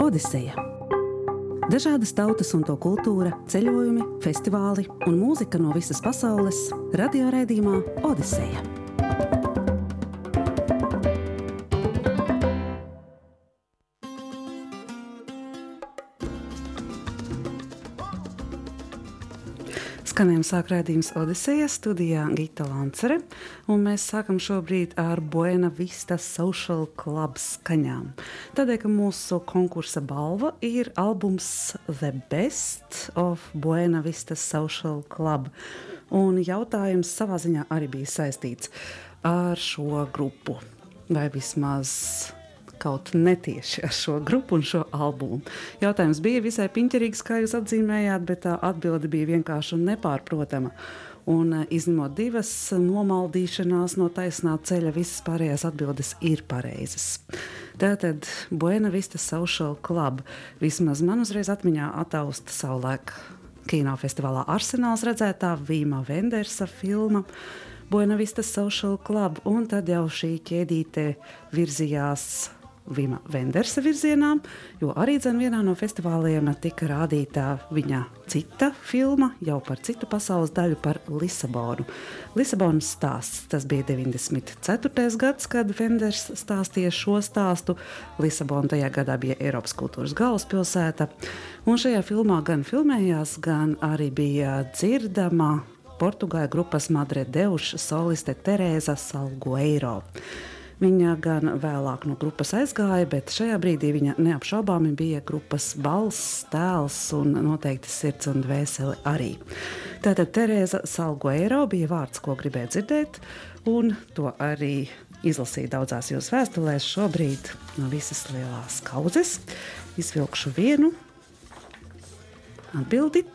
Odiseja. Dažādas tautas un to kultūra, ceļojumi, festivāli un mūzika no visas pasaules - radioraidījumā Odiseja. Skanējuma sāk redzējums Odiseja studijā Gita Lancere, un mēs sākam šobrīd ar Buena Vista Social Club skaņām. Tādēļ, ka mūsu konkursa balva ir albums The Best of Buena Vista Social Club, un jautājums savā ziņā arī bija saistīts ar šo grupu, vai vismaz kaut netieši ar šo grupu un šo albumu. Jautājums bija visai piņķerīgs, kā jūs atzīmējāt, bet tā atbilde bija vienkārša un nepārprotama. Un, izņemot divas nomaldīšanās no taisnā ceļa, visas pārējās atbildes ir pareizas. Tātad Buena Vista Social Club vismaz man uzreiz atmiņā attausta savulaik kinofestivālā Arsenāls redzētā Vīma Vendersa filma. Buena Vista Social Club, un tad jau šī ķēdīte virzījās Vima Vendersa virzienā, jo arī vienā no festivāliem tika rādīta viņa cita filma jau par citu pasaules daļu, par Lisabonu. Lisabonas stāsts tas bija 94. gads, kad Venders stāstīja šo stāstu. Lisabona tajā gadā bija Eiropas kultūras galvaspilsēta, un šajā filmā gan filmējās, gan arī bija dzirdama Portugāļu grupas Madre Deuša soliste Terēza Salgueiro. Viņa gan vēlāk no grupas aizgāja, bet šajā brīdī viņa neapšaubāmi bija grupas balss, tēls un noteikti sirds un dvēseli arī. Tātad Terēza Salgueiro bija vārds, ko gribēja dzirdēt, un to arī izlasīja daudzās jūsu vēstulēs. Šobrīd no visas lielās kaudzes izvilkšu vienu atbildi.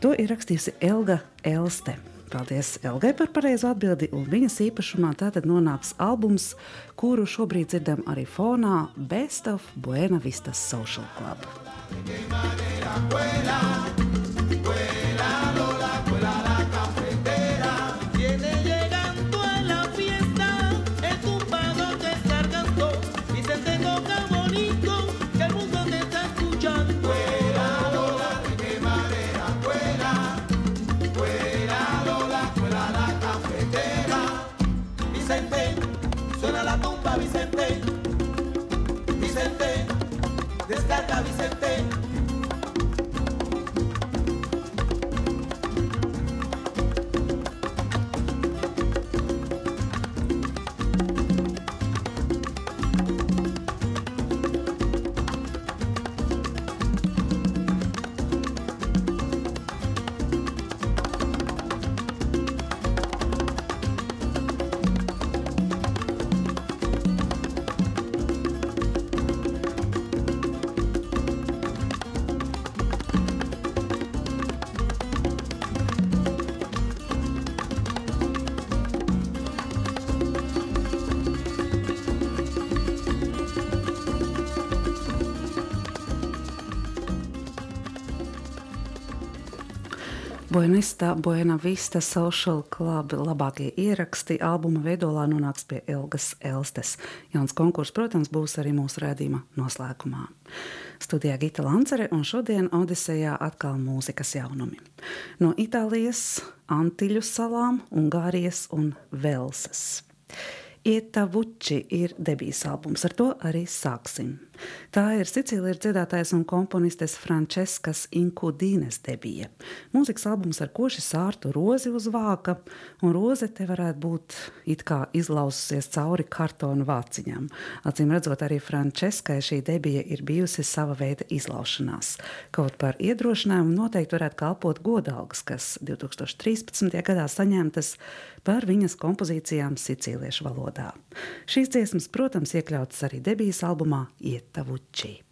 To ir rakstījusi Elga Elste. Paldies Elgai par pareizo atbildi, viņas īpašumā tātad nonāks albums, kuru šobrīd dzirdam arī fonā Best of Buena Vista Social Club. Buenista, Buena Descarga Vicente. Vista Social Club labākie ieraksti albuma veidolā nonāks pie Ilgas Elstes. Jauns konkurss, protams, būs arī mūsu rādījuma noslēgumā. Studijā Gita Lancere un šodien Odisejā atkal mūzikas jaunumi. No Itālijas, Antiļu salām, Ungārijas un Velsas. Ietavuči ir debijas albums, ar to arī sāksim. Tā ir Sicīlijas dziedātājas un komponistes Franceskas Inkudīnes debija. Mūzikas albums ar koši sārtu rozi uz vāka, un roze te varētu būt it kā izlaususies cauri kartonu vāciņām. Acīm redzot, arī Franceskai šī debija ir bijusi sava veida izlaušanās. Kaut par iedrošinājumu noteikti varētu kalpot godalgas, kas 2013. gadā saņemtas par viņas kompozīcijām sicīliešu valodā. Šīs dziesmas, protams, iekļautas arī debijas albumā Iet stretta voce.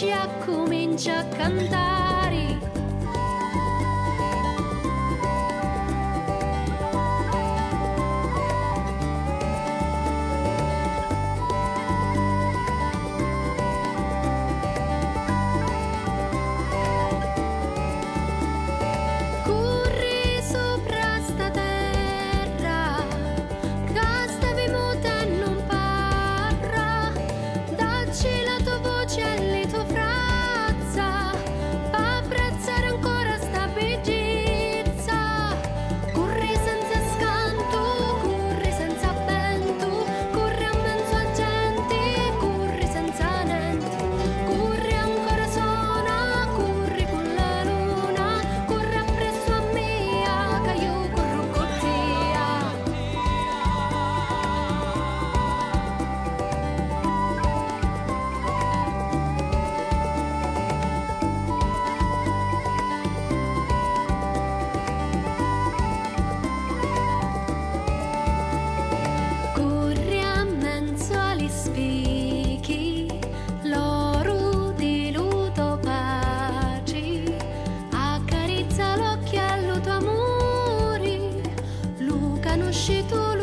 Indonesia ku minjakan tangan I know tu lo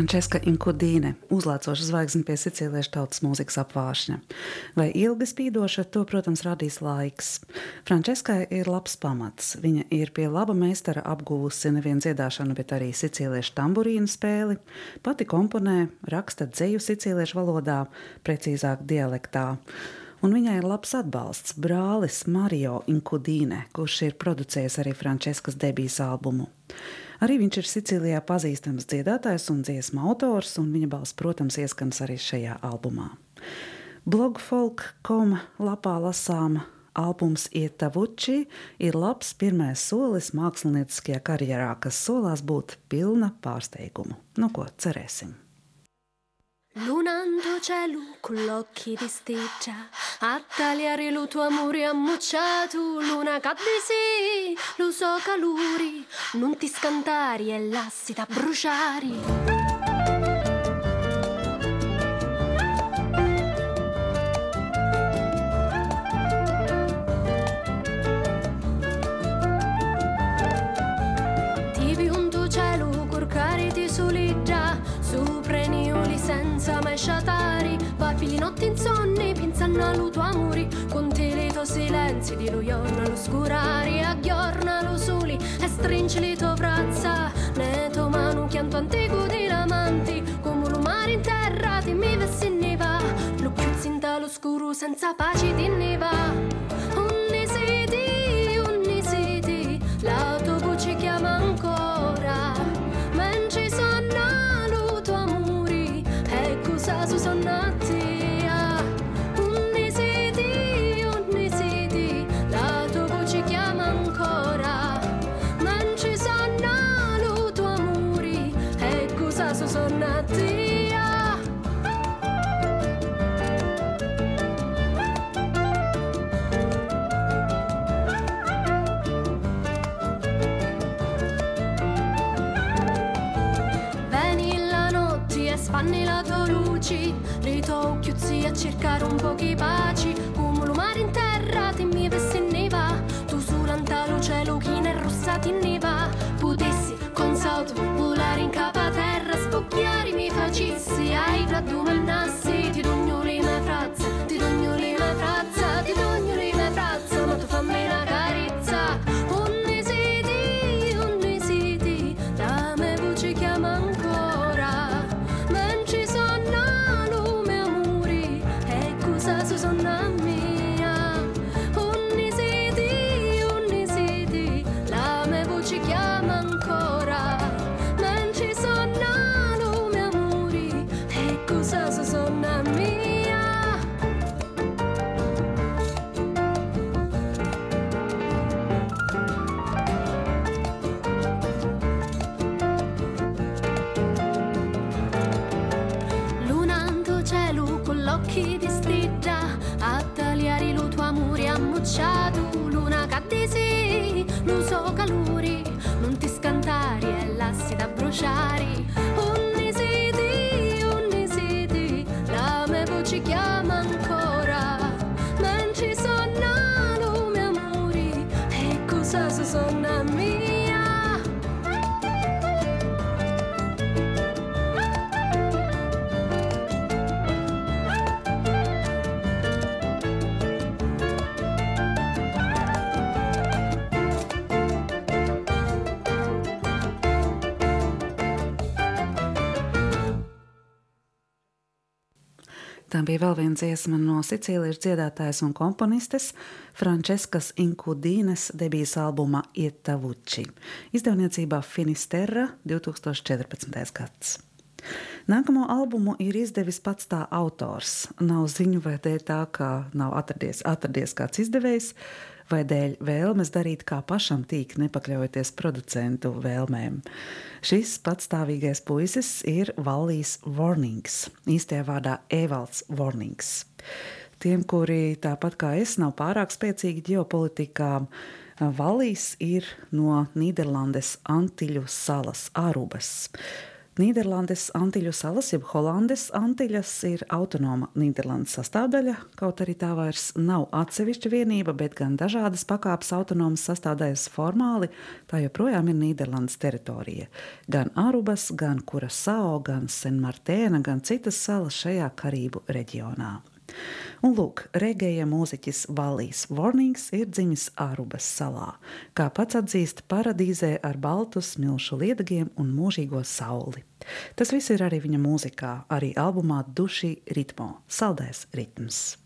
Frančiska Inkudīne, uzlācoša zvaigzne pie sicīliešu tautas mūzikas apvāršņa. Vai ilgi spīdoša, to, protams, radīs laiks. Frančiskai ir labs pamats. Viņa ir pie laba meistara apgūvusi nevienu dziedāšanu, bet arī sicīliešu tamburīnu spēli. Pati komponē, raksta dzeju sicīliešu valodā, precīzāk dialektā. Un viņai ir labs atbalsts brālis Mario Inkudīne, kurš ir producējis arī Frančiskas debijas albumu. Arī viņš ir Sicīlijā pazīstams dziedātājs un dziesmu autors, un viņa balss, protams, ieskans arī šajā albumā. Blogfolk.com lapā lasām albums Ietavuči ir labs pirmais solis mākslinieckajā karjerā, kas solās būt pilna pārsteigumu. Nu ko, cerēsim! Lunando cielo con l'occhi di sticcia A tagliare il tuo amore ammucciato Luna cadde sì, lo so caluri Non ti scantari e lassi da bruciare allo tuo amori Con te le tuoi silenzi di lo iorna lo scurari Aggiorna lo soli e stringi le tue braccia Ne tuo mano chianto antico di lamanti Come un mare in terra ti mi vessi neva Lo chiuzzi in lo scuro senza pace di neva Unni siti, unni siti La occhiuzzi a cercare un po' di pace Come lo mare in terra ti mi vessi in neva. Tu sull'antalo cielo chi ne rossa ti neva. Potessi con salto volare in capa terra Spocchiare mi facessi ai caluri, non ti scantari, è l'assi da bruciare. Tā bija vēl viena dziesma no Sicīlijas dziedātājas un komponistes Franceskas Inkudīnes debijas albuma Ietavuči, izdevniecībā Finisterra 2014. gads. Nākamo albumu ir izdevis pats tā autors. Nav ziņu, vai dēļ tā, ka nav atradies, atradies kāds izdevējs, vai dēļ vēlmes darīt kā pašam tīk, nepakļaujoties producentu vēlmēm. Šis patstāvīgais puisis ir Vallīs Warnings, īstajā vārdā Evalds Warnings. Tiem, kuri tāpat kā es nav pārāk spēcīgi ģeopolitikā, Vallīs ir no Nīderlandes Antiļu salas Ārubas. Nīderlandes Antiļu salas, jeb Holandes Antiļas, ir autonoma Nīderlandes sastāvdaļa, kaut arī tā vairs nav atsevišķa vienība, bet gan dažādas pakāpes autonomas sastāvdaļas formāli, tā joprojām ir Nīderlandes teritorija. Gan Arubas, gan Kurasao, gan Senmartēna, gan citas salas šajā Karību reģionā. Un lūk, regēja mūziķis Valīs Warnings ir dzimis Ārubas salā, kā pats atzīst paradīzē ar baltu smilšu liedagiem un mūžīgo sauli. Tas viss ir arī viņa mūzikā, arī albumā Duši ritmo - saldais ritms.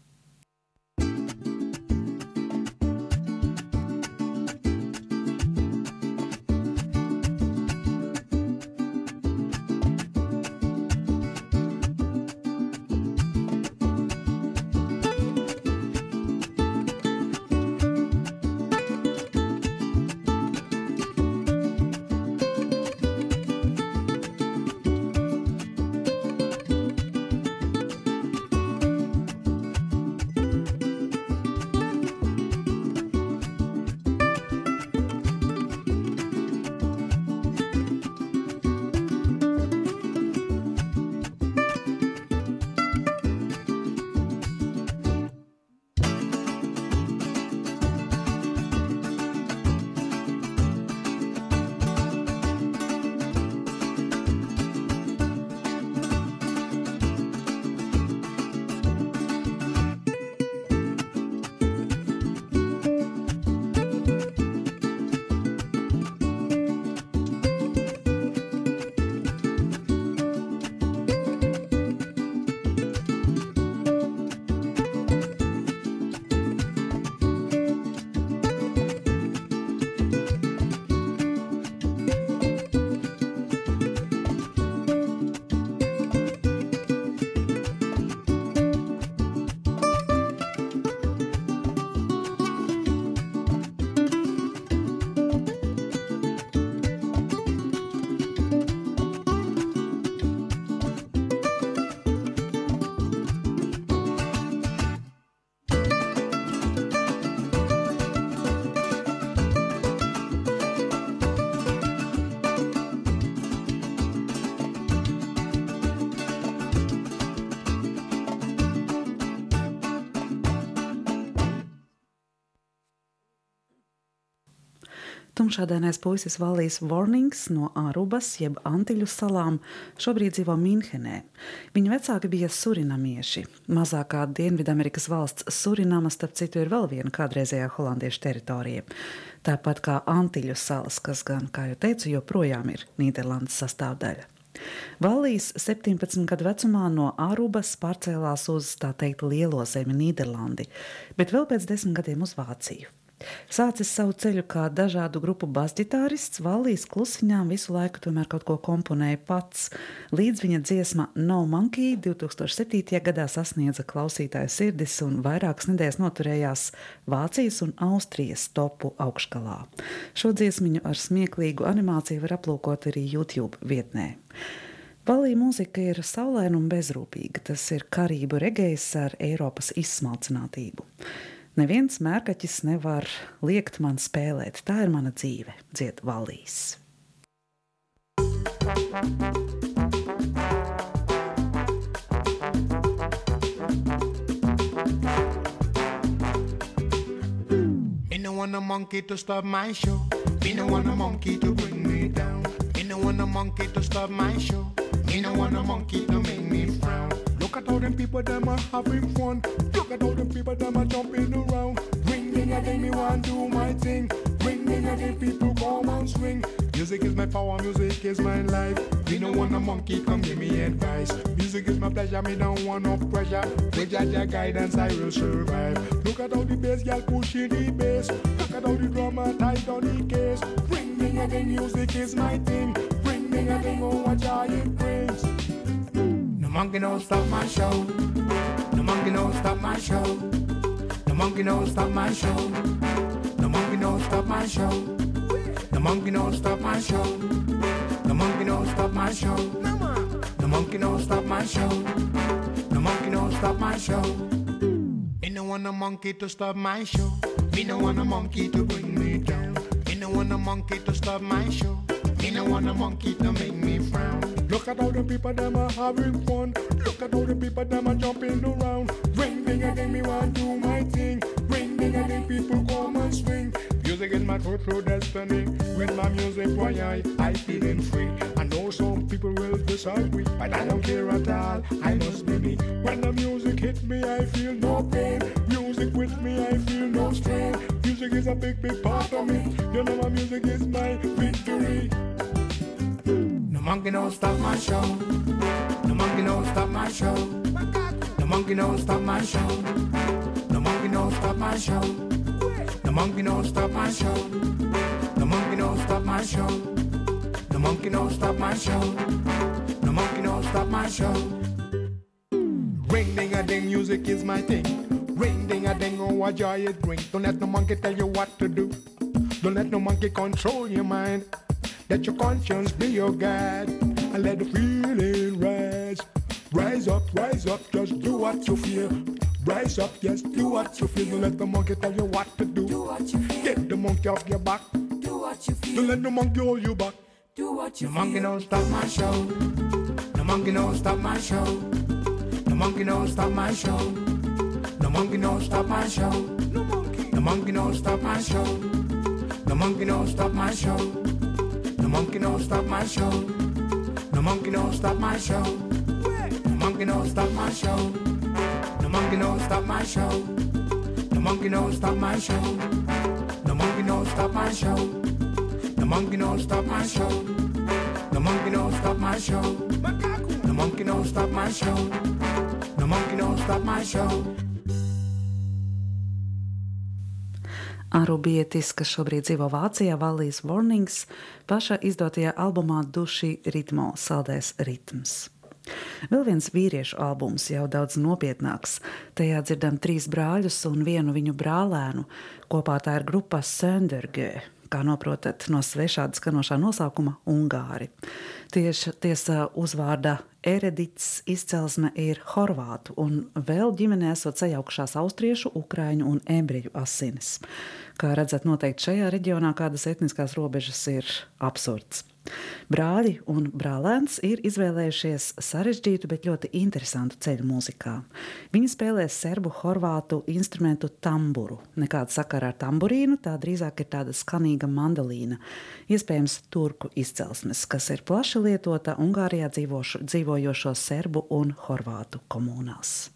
Tumšādainais puisis Valīs Warnings no Ārubas, jeb Antiļu salām, šobrīd dzīvo Minhenē. Viņa vecāki bija surinamieši. Mazākā Dienvidamerikas valsts Surinama, starp citu, ir vēl viena kādreizējā holandiešu teritorija. Tāpat kā Antiļu salas, kas gan, kā jau teicu, joprojām ir Nīderlandes sastāvdaļa. Valīs 17 gadu vecumā no Ārubas pārcēlās uz tā teikt lielo zemi Nīderlandi, bet vēl pēc desmit gadiem uz Vāciju. Sācis savu ceļu kā dažādu grupu basģitārists, Vallijas klusiņām visu laiku tomēr kaut ko komponēja pats. Līdz viņa dziesma No Monkey 2007. gadā sasniedza klausītāju sirdis un vairākas nedēļas noturējās Vācijas un Austrijas topu augšgalā. Šo dziesmiņu ar smieklīgu animāciju var aplūkot arī YouTube vietnē. Valija mūzika ir saulaina un bezrūpīga. Tas ir karību regējs ar Eiropas izsmalcinātību. Neviens mērkaķis nevar liekt man spēlēt. Tā ir mana dzīve, dzied valīs. Me no want a monkey to stop my show. Me no want a monkey to bring me down. Me no want a monkey to stop my show. Me no want a monkey to make me them people them are having fun. Look at all them people them are jumping around. Ring ding a ding, me want do my thing. Ring ding a ding, people come and swing. Music is my power, music is my life. Me no want a monkey, come give me advice. Music is my pleasure, me don't want no pressure. With your guidance, I will survive. Look at all the bass, girl pushing the bass. Look at all the drummer tight on the case. Ring ding a ding, music is my thing. Ring ding a ding, oh it brings. No monkey don't stop my show. No monkey don't stop my show. No monkey don't stop my show. No monkey don't stop my show. The monkey don't stop my show. The monkey don't stop my show. The monkey don't stop my show. The monkey don't stop my show. Me no want a monkey to stop my show. Me no want a monkey to bring me down. Me no want a monkey to stop my show. Me no want a monkey to make me frown. Look at all the people them are having fun. Look at all the people them are jumping around. Ring ding a ding, me want do my thing. Ring ding a ding, people come and swing. Music is my true true destiny. With my music, why I I feeling free. I know some people will disagree, but I don't care at all. I must be me. When the music hit me, I feel no pain. Music with me, I feel no strain. Music is a big big part of me. You know my music is my victory. No monkey don't stop my show. No monkey don't stop my show. No monkey don't stop my show. No monkey don't stop my show. No monkey don't stop my show. No monkey don't stop my show. No monkey don't stop my show. The monkey don't stop my show. Ring ding a ding, music is my thing. Ring ding a ding, oh what joy it brings. Don't let no monkey tell you what to do. Don't let no monkey control your mind. Let your conscience be your guide. And let the feeling rise. Rise up, rise up, just do what you feel. Rise up, yes, do what you feel. Don't let the monkey tell you what to do. Do what you feel. Get the monkey off your back. Do what you feel. Don't let the monkey hold you back. Do what you The feel. monkey don't stop my show. The monkey don't stop my show. The monkey don't stop my show. Monkey don't stop my show. No monkey. The monkey don't stop my show. The monkey don't stop my show. The monkey don't stop my show. The monkey don't stop my show. The monkey don't stop my show. The monkey don't stop my show. The monkey don't stop my show. The monkey don't stop my show. The monkey don't stop my show. The monkey don't stop my show. The monkey don't stop my show. The monkey don't stop my show. Arubietis, kas šobrīd dzīvo Vācijā, Valijas Warnings, paša izdotajā albumā Duši ritmo saldēs ritms. Vēl viens vīriešu albums, jau daudz nopietnāks. Tajā dzirdam trīs brāļus un vienu viņu brālēnu. Kopā tā ir grupa Söndergē, kā noprotat no svešāda skanošā nosaukuma Ungāri. Tieši tiesa uzvārda Eredits izcelsme ir horvātu, un vēl ģimenē esot sajaukšās austriešu, ukraiņu un ebreju asinis. Kā redzat, noteikti šajā reģionā kādas etniskās robežas ir absurds. Brāļi un brālēns ir izvēlējušies sarežģītu, bet ļoti interesantu ceļu mūzikā. Viņi spēlē serbu horvātu instrumentu tamburu. Nekāda sakara ar tamburīnu, tā drīzāk ir tāda skaļīga mandolīna, iespējams, turku izcelsmes, kas ir plaši lietota Ungārijā dzīvošu, dzīvojošo serbu un horvātu komunās.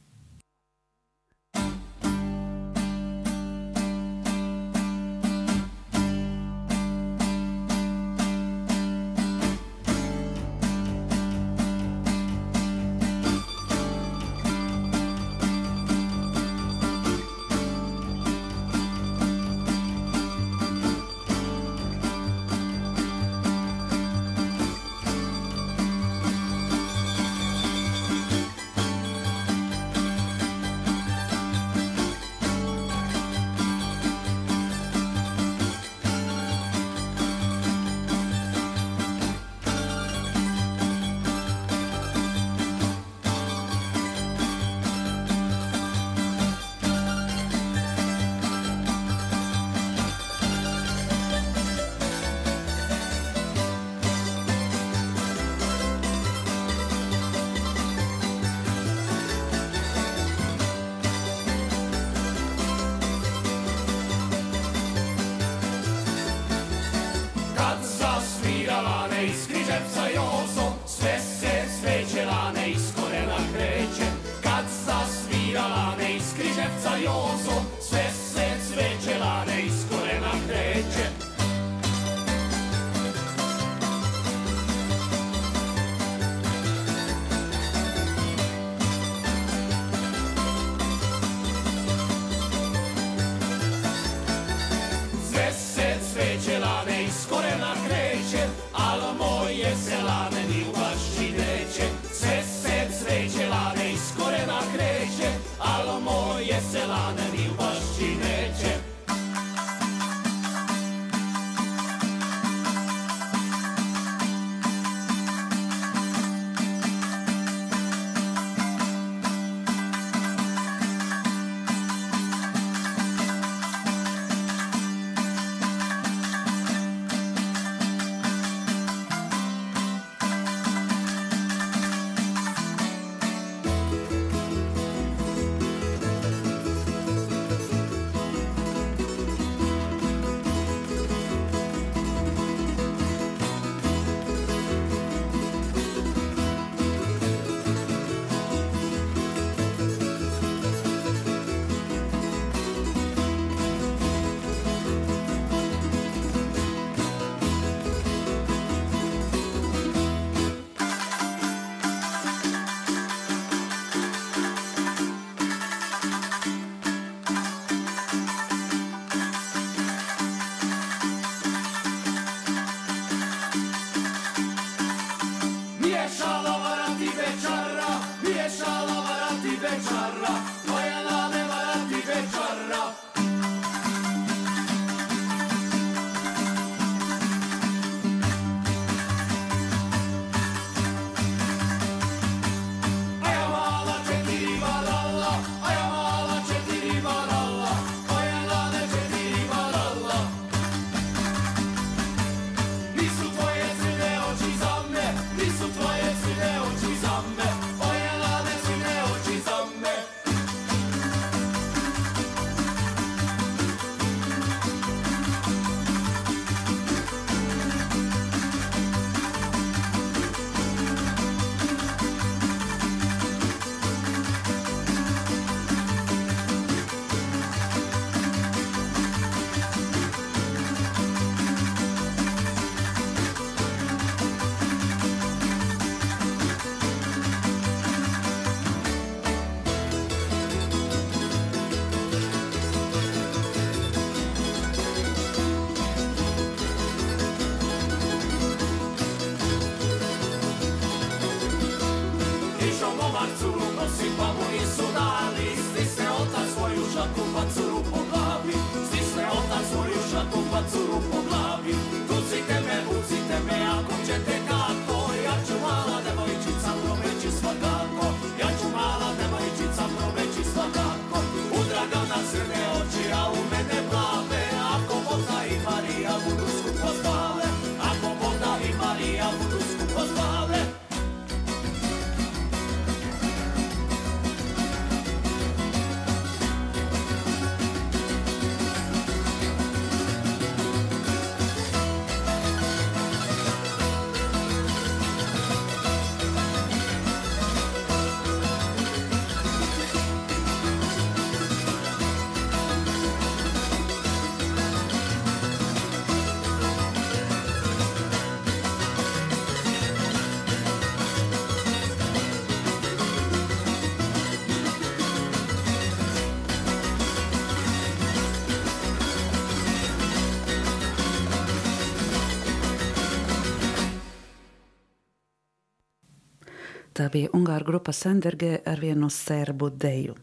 Tā bija Ungāru grupa Senderge ar vienu serbu deju.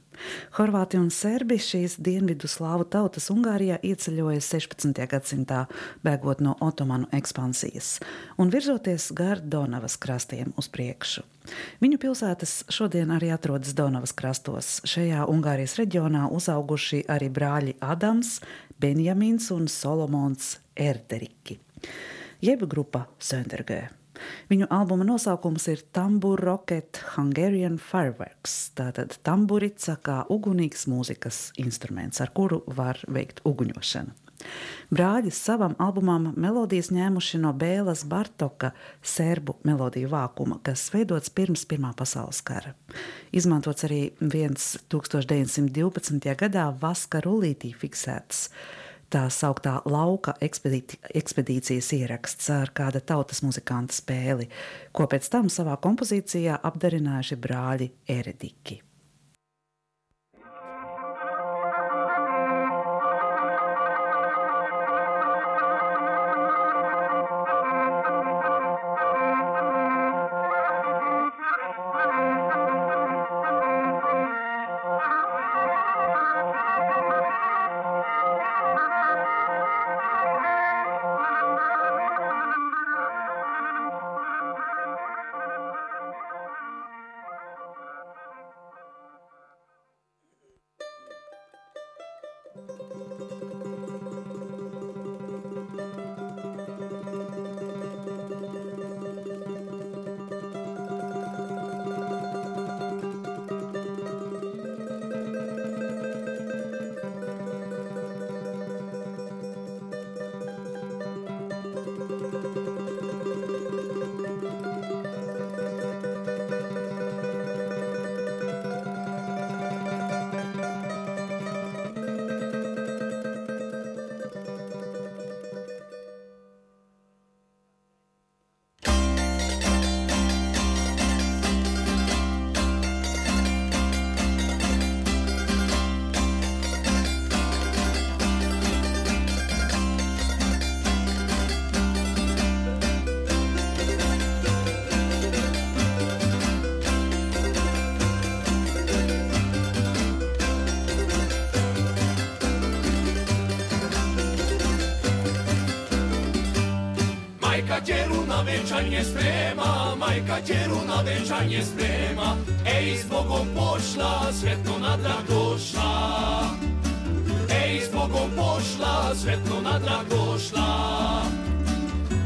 Horvāti un serbi šīs dienvidu slāvu tautas Ungārijā ieceļoja 16. gadsimtā, bēgot no otomanu ekspansijas un virzoties gar Donavas krastiem uz priekšu. Viņu pilsētas šodien arī atrodas Donavas krastos. Šajā Ungārijas reģionā uzauguši arī brāļi Adams, Benjamins un Solomons Erderiki, jeb grupa Söndergē. Viņu albuma nosaukums ir Tambur Rocket Hungarian Fireworks. Tātad tamburica kā ugunīgs mūzikas instruments, ar kuru var veikt uguņošanu. Brāļi savam albumam melodijas ņēmuši no Bēlas Bartoka serbu melodiju vākuma, kas veidots pirms Pirmā pasaules kara. Izmantots arī viens 1912. gadā Vaska Rulītī fiksēts tā sauktā lauka ekspedīci, ekspedīcijas ieraksts ar kāda tautas muzikanta spēli, ko pēc tam savā kompozīcijā apdarinājuši brāļi Erediki. venčanje sprema, majka ćeru na venčanje sprema, ej s Bogom pošla, sretno natrag došla. Ej s Bogom pošla, sretno natrag došla.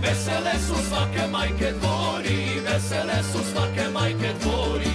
Vesele su svake majke dvori, vesele su svake majke dvori,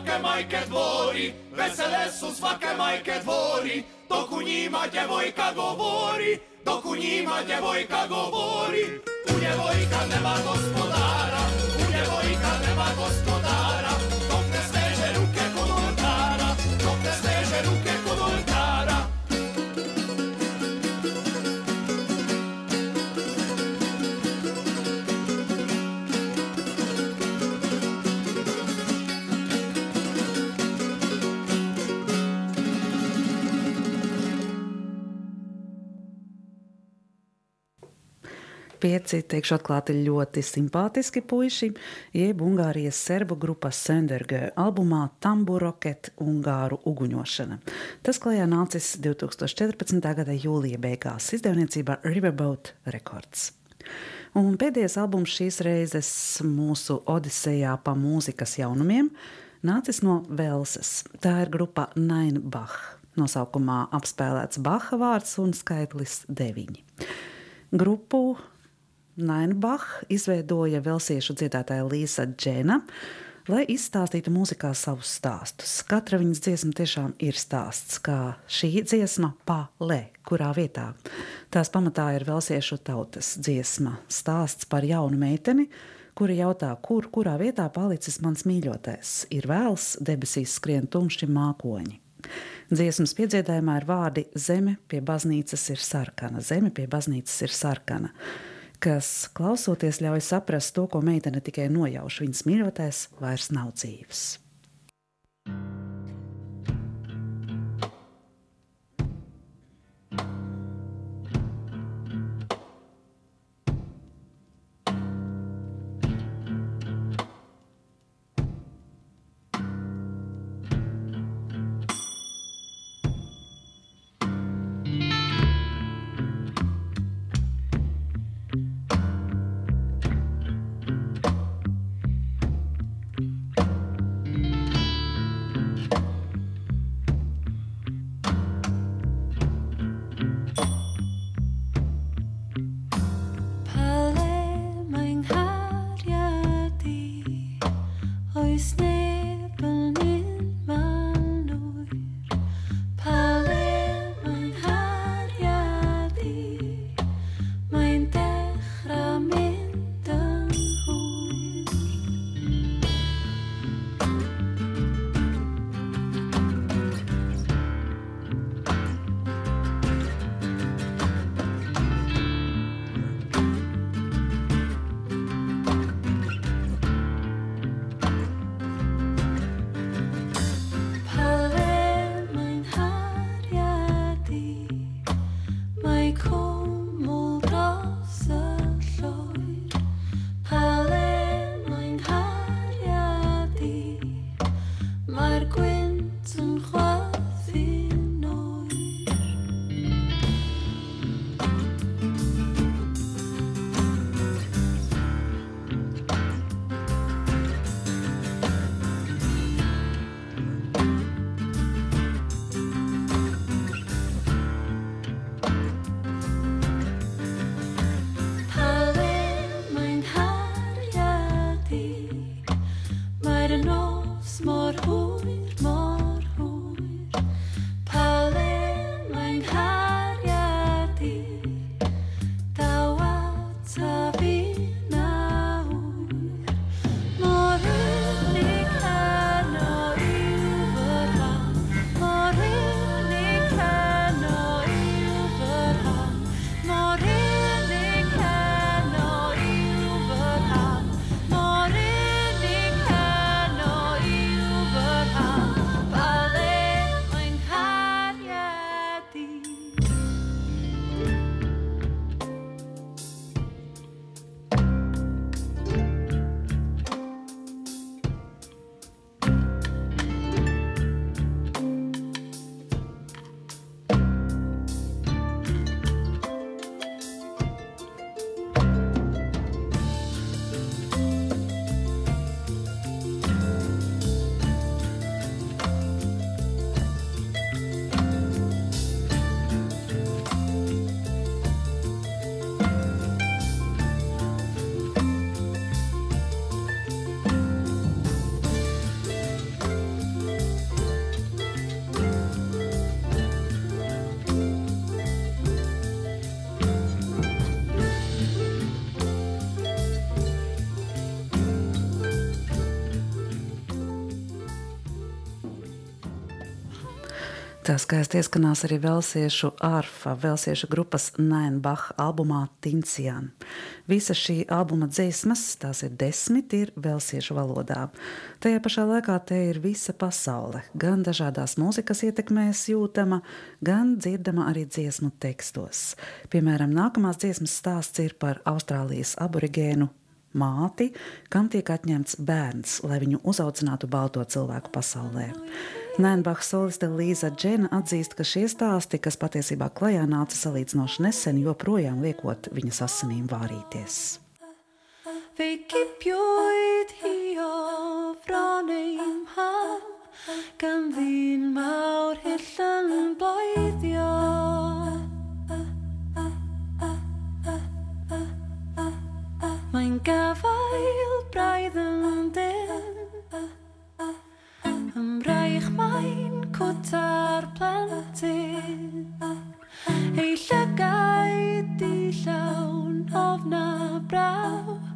svake majke dvori, vesele su svake majke dvori, dok u njima djevojka govori, dok u njima djevojka govori, u djevojka nema gospodina. Pieci, teikšu atklāti, ļoti simpātiski puiši, jeb Ungārijas serbu grupas Senderge albumā Tamburoket Ungāru uguņošana. Tas klajā nācis 2014. gada jūlija beigās izdevniecībā Riverboat Records. Un pēdējais albums šīs reizes mūsu Odisejā pa mūzikas jaunumiem nācis no Velsas. Tā ir grupa Nainbach. Nosaukumā apspēlēts Baha vārds un skaitlis deviņi. Grupu Nainbach izveidoja velsiešu dziedātāja Līsa Džena, lai izstāstītu mūzikā savus stāstus. Katra viņas dziesma tiešām ir stāsts, kā šī dziesma Pāle, kurā vietā. Tās pamatā ir velsiešu tautas dziesma, stāsts par jaunu meiteni, kura jautā, kur, kurā vietā palicis mans mīļotais. Ir vēls, debesīs skrien tumši mākoņi. Dziesmas piedziedājumā ir vārdi Zeme pie baznīcas ir sarkana, zeme pie baznīcas ir sarkana, kas klausoties ļauj saprast to, ko meitene tikai nojauš. Viņas mīļotais vairs nav dzīves. Tā skaisti ieskanās arī velsiešu arfa, velsiešu grupas Nainbach albumā Tincian. Visa šī albuma dziesmas, tās ir desmit, ir velsiešu valodā. Tajā pašā laikā te ir visa pasaule, gan dažādās mūzikas ietekmēs jūtama, gan dzirdama arī dziesmu tekstos. Piemēram, nākamās dziesmas stāsts ir par Austrālijas aborigēnu māti, kam tiek atņemts bērns, lai viņu uzaudzinātu balto cilvēku pasaulē. Nēnbachs soliste Līza Džena atzīst, ka šie stāsti, kas patiesībā klajā nāca salīdzinoši nesen, joprojām liekot viņas asinīm vārīties. Fe gipiwyd hi o fron ein ham Gan ddyn mawr hyll yn boeddio Mae'n gafael braidd yn dyn Ymraich mae'n cwta'r plentyn. Ei llygau di llawn ofna braw.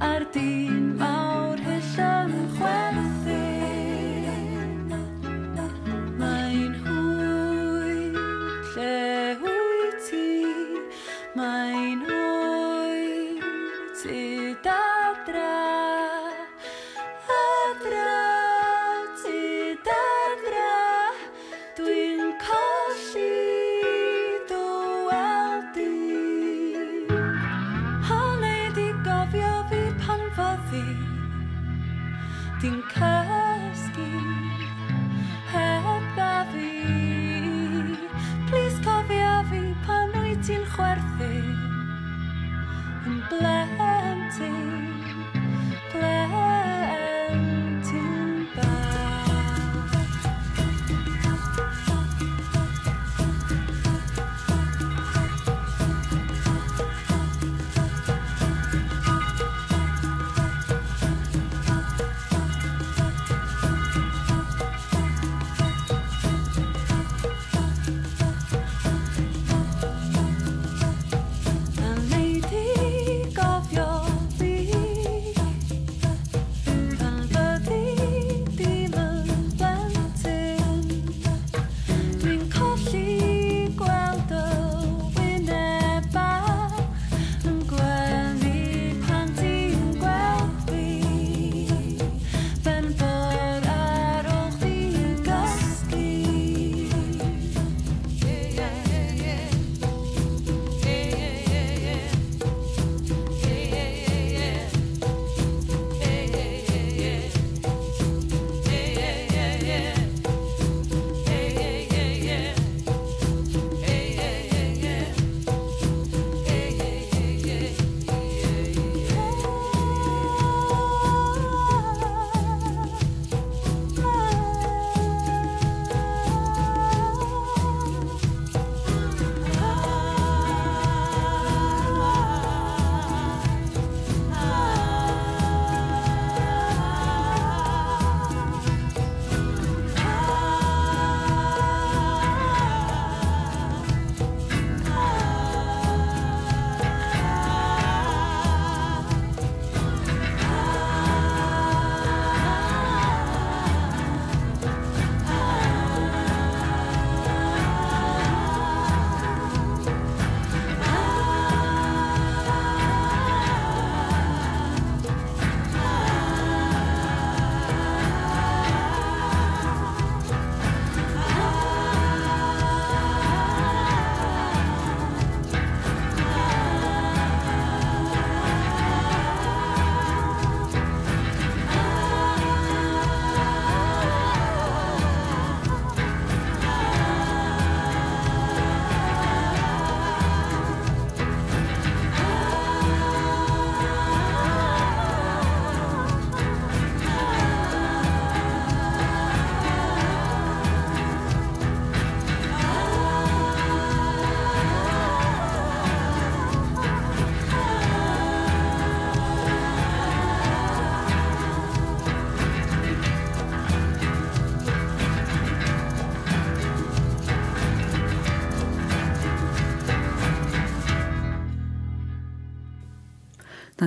Ar dyn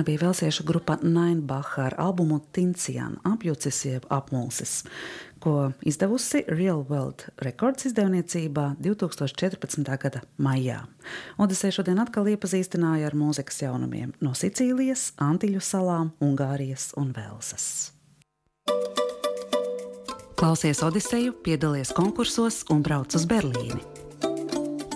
Tā bija velsiešu grupa Nainbacha ar albumu Tincian, apjucis jeb apmulsis, ko izdevusi Real World Records izdevniecībā 2014. gada maijā. Odiseja šodien atkal iepazīstināja ar mūzikas jaunumiem no Sicīlijas, Antiļu salām, Ungārijas un Velsas. Klausies Odiseju, piedalies konkursos un brauc uz Berlīni.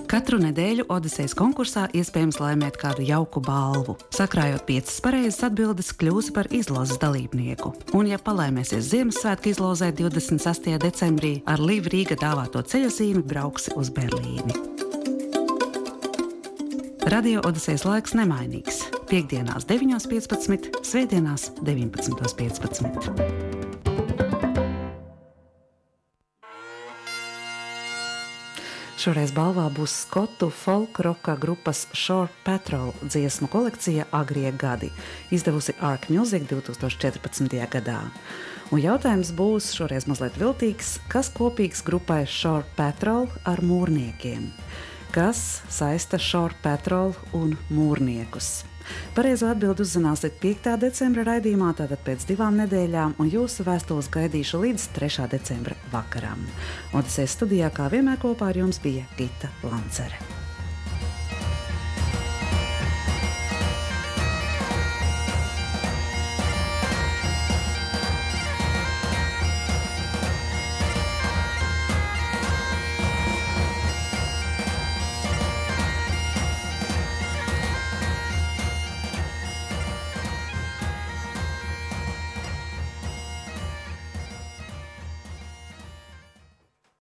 Katru nedēļu Odisejas konkursā iespējams laimēt kādu jauku balvu. Sakrājot piecas pareizas atbildes, kļūsi par izlases dalībnieku. Un, ja palaimēsies Ziemassvētku izlozē 28. decembrī, ar Līvu Rīga dāvāto ceļojumu brauksi uz Berlīni. Radio Odisejas laiks nemainīgs. Piektdienās 9.15, Svētdienās 19.15. Šoreiz balvā būs skotu folkroka grupas Shore Patrol dziesmu kolekcija Agrie gadi, izdevusi Ark Music 2014. gadā. Un jautājums būs šoreiz mazliet viltīgs, kas kopīgs grupai Shore Patrol ar mūrniekiem? Kas saista Shore Patrol un mūrniekus? Pareizo atbildi uzzināsiet 5. decembra raidījumā, tātad pēc divām nedēļām, un jūsu vēstules gaidīšu līdz 3. decembra vakaram. Odisejas studijā kā vienmēr kopā ar jums bija Gita Lancere.